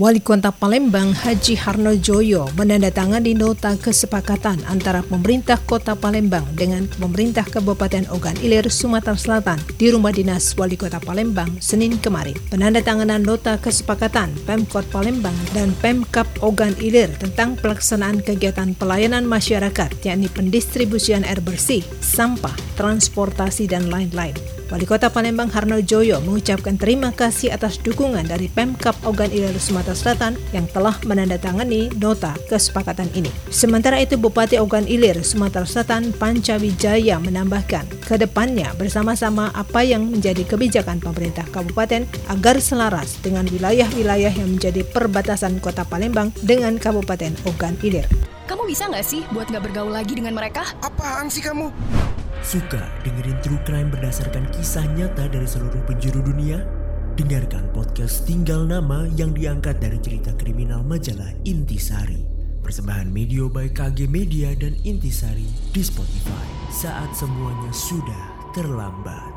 Wali Kota Palembang Haji Harno Joyo menandatangani nota kesepakatan antara pemerintah Kota Palembang dengan pemerintah Kabupaten Ogan Ilir, Sumatera Selatan di Rumah Dinas Wali Kota Palembang Senin kemarin. Penandatanganan nota kesepakatan Pemkot Palembang dan Pemkap Ogan Ilir tentang pelaksanaan kegiatan pelayanan masyarakat yakni pendistribusian air bersih, sampah, transportasi dan lain-lain. Wali Kota Palembang Harno Joyo mengucapkan terima kasih atas dukungan dari Pemkap Ogan Ilir Sumatera Selatan yang telah menandatangani nota kesepakatan ini. Sementara itu Bupati Ogan Ilir Sumatera Selatan Panca Wijaya menambahkan, ke depannya bersama-sama apa yang menjadi kebijakan pemerintah kabupaten agar selaras dengan wilayah-wilayah yang menjadi perbatasan Kota Palembang dengan Kabupaten Ogan Ilir. Kamu bisa nggak sih buat nggak bergaul lagi dengan mereka? Apaan sih kamu? Suka dengerin true crime berdasarkan kisah nyata dari seluruh penjuru dunia? Dengarkan podcast Tinggal Nama yang diangkat dari cerita kriminal majalah Intisari. Persembahan Media by KG Media dan Intisari di Spotify saat semuanya sudah terlambat.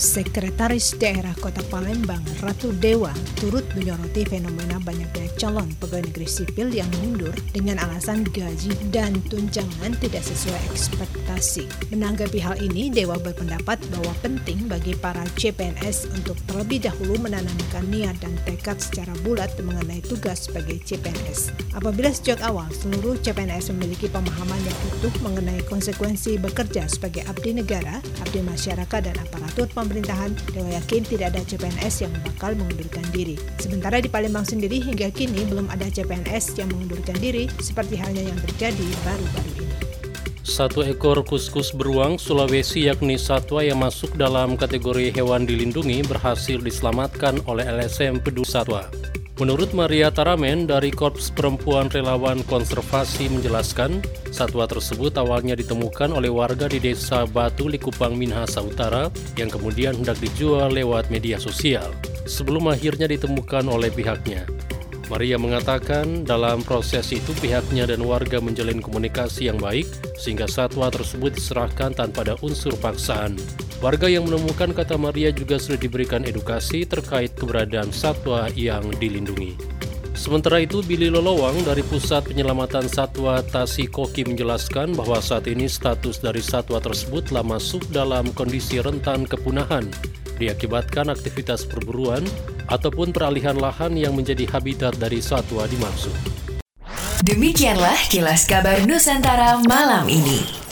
Sekretaris Daerah Kota Palembang Ratu Dewa turut menyoroti fenomena banyaknya calon pegawai negeri sipil yang mundur dengan alasan gaji dan tunjangan tidak sesuai ekspektasi. Menanggapi hal ini, Dewa berpendapat bahwa penting bagi para CPNS untuk terlebih dahulu menanamkan niat dan tekad secara bulat mengenai tugas sebagai CPNS. Apabila sejak awal seluruh CPNS memiliki pemahaman yang utuh mengenai konsekuensi bekerja sebagai abdi negara, abdi masyarakat dan aparatur pemerintah pemerintahan, Dewa yakin tidak ada CPNS yang bakal mengundurkan diri. Sementara di Palembang sendiri hingga kini belum ada CPNS yang mengundurkan diri seperti halnya yang terjadi baru-baru ini. Satu ekor kuskus beruang Sulawesi yakni satwa yang masuk dalam kategori hewan dilindungi berhasil diselamatkan oleh LSM Peduli Satwa. Menurut Maria Taramen dari Korps Perempuan Relawan Konservasi menjelaskan, satwa tersebut awalnya ditemukan oleh warga di desa Batu Likupang Minahasa Utara yang kemudian hendak dijual lewat media sosial sebelum akhirnya ditemukan oleh pihaknya. Maria mengatakan dalam proses itu pihaknya dan warga menjalin komunikasi yang baik sehingga satwa tersebut diserahkan tanpa ada unsur paksaan. Warga yang menemukan kata Maria juga sudah diberikan edukasi terkait keberadaan satwa yang dilindungi. Sementara itu, Billy Lolowang dari Pusat Penyelamatan Satwa Tasikoki menjelaskan bahwa saat ini status dari satwa tersebut telah masuk dalam kondisi rentan kepunahan diakibatkan aktivitas perburuan ataupun peralihan lahan yang menjadi habitat dari satwa dimaksud. Demikianlah kilas kabar Nusantara malam ini.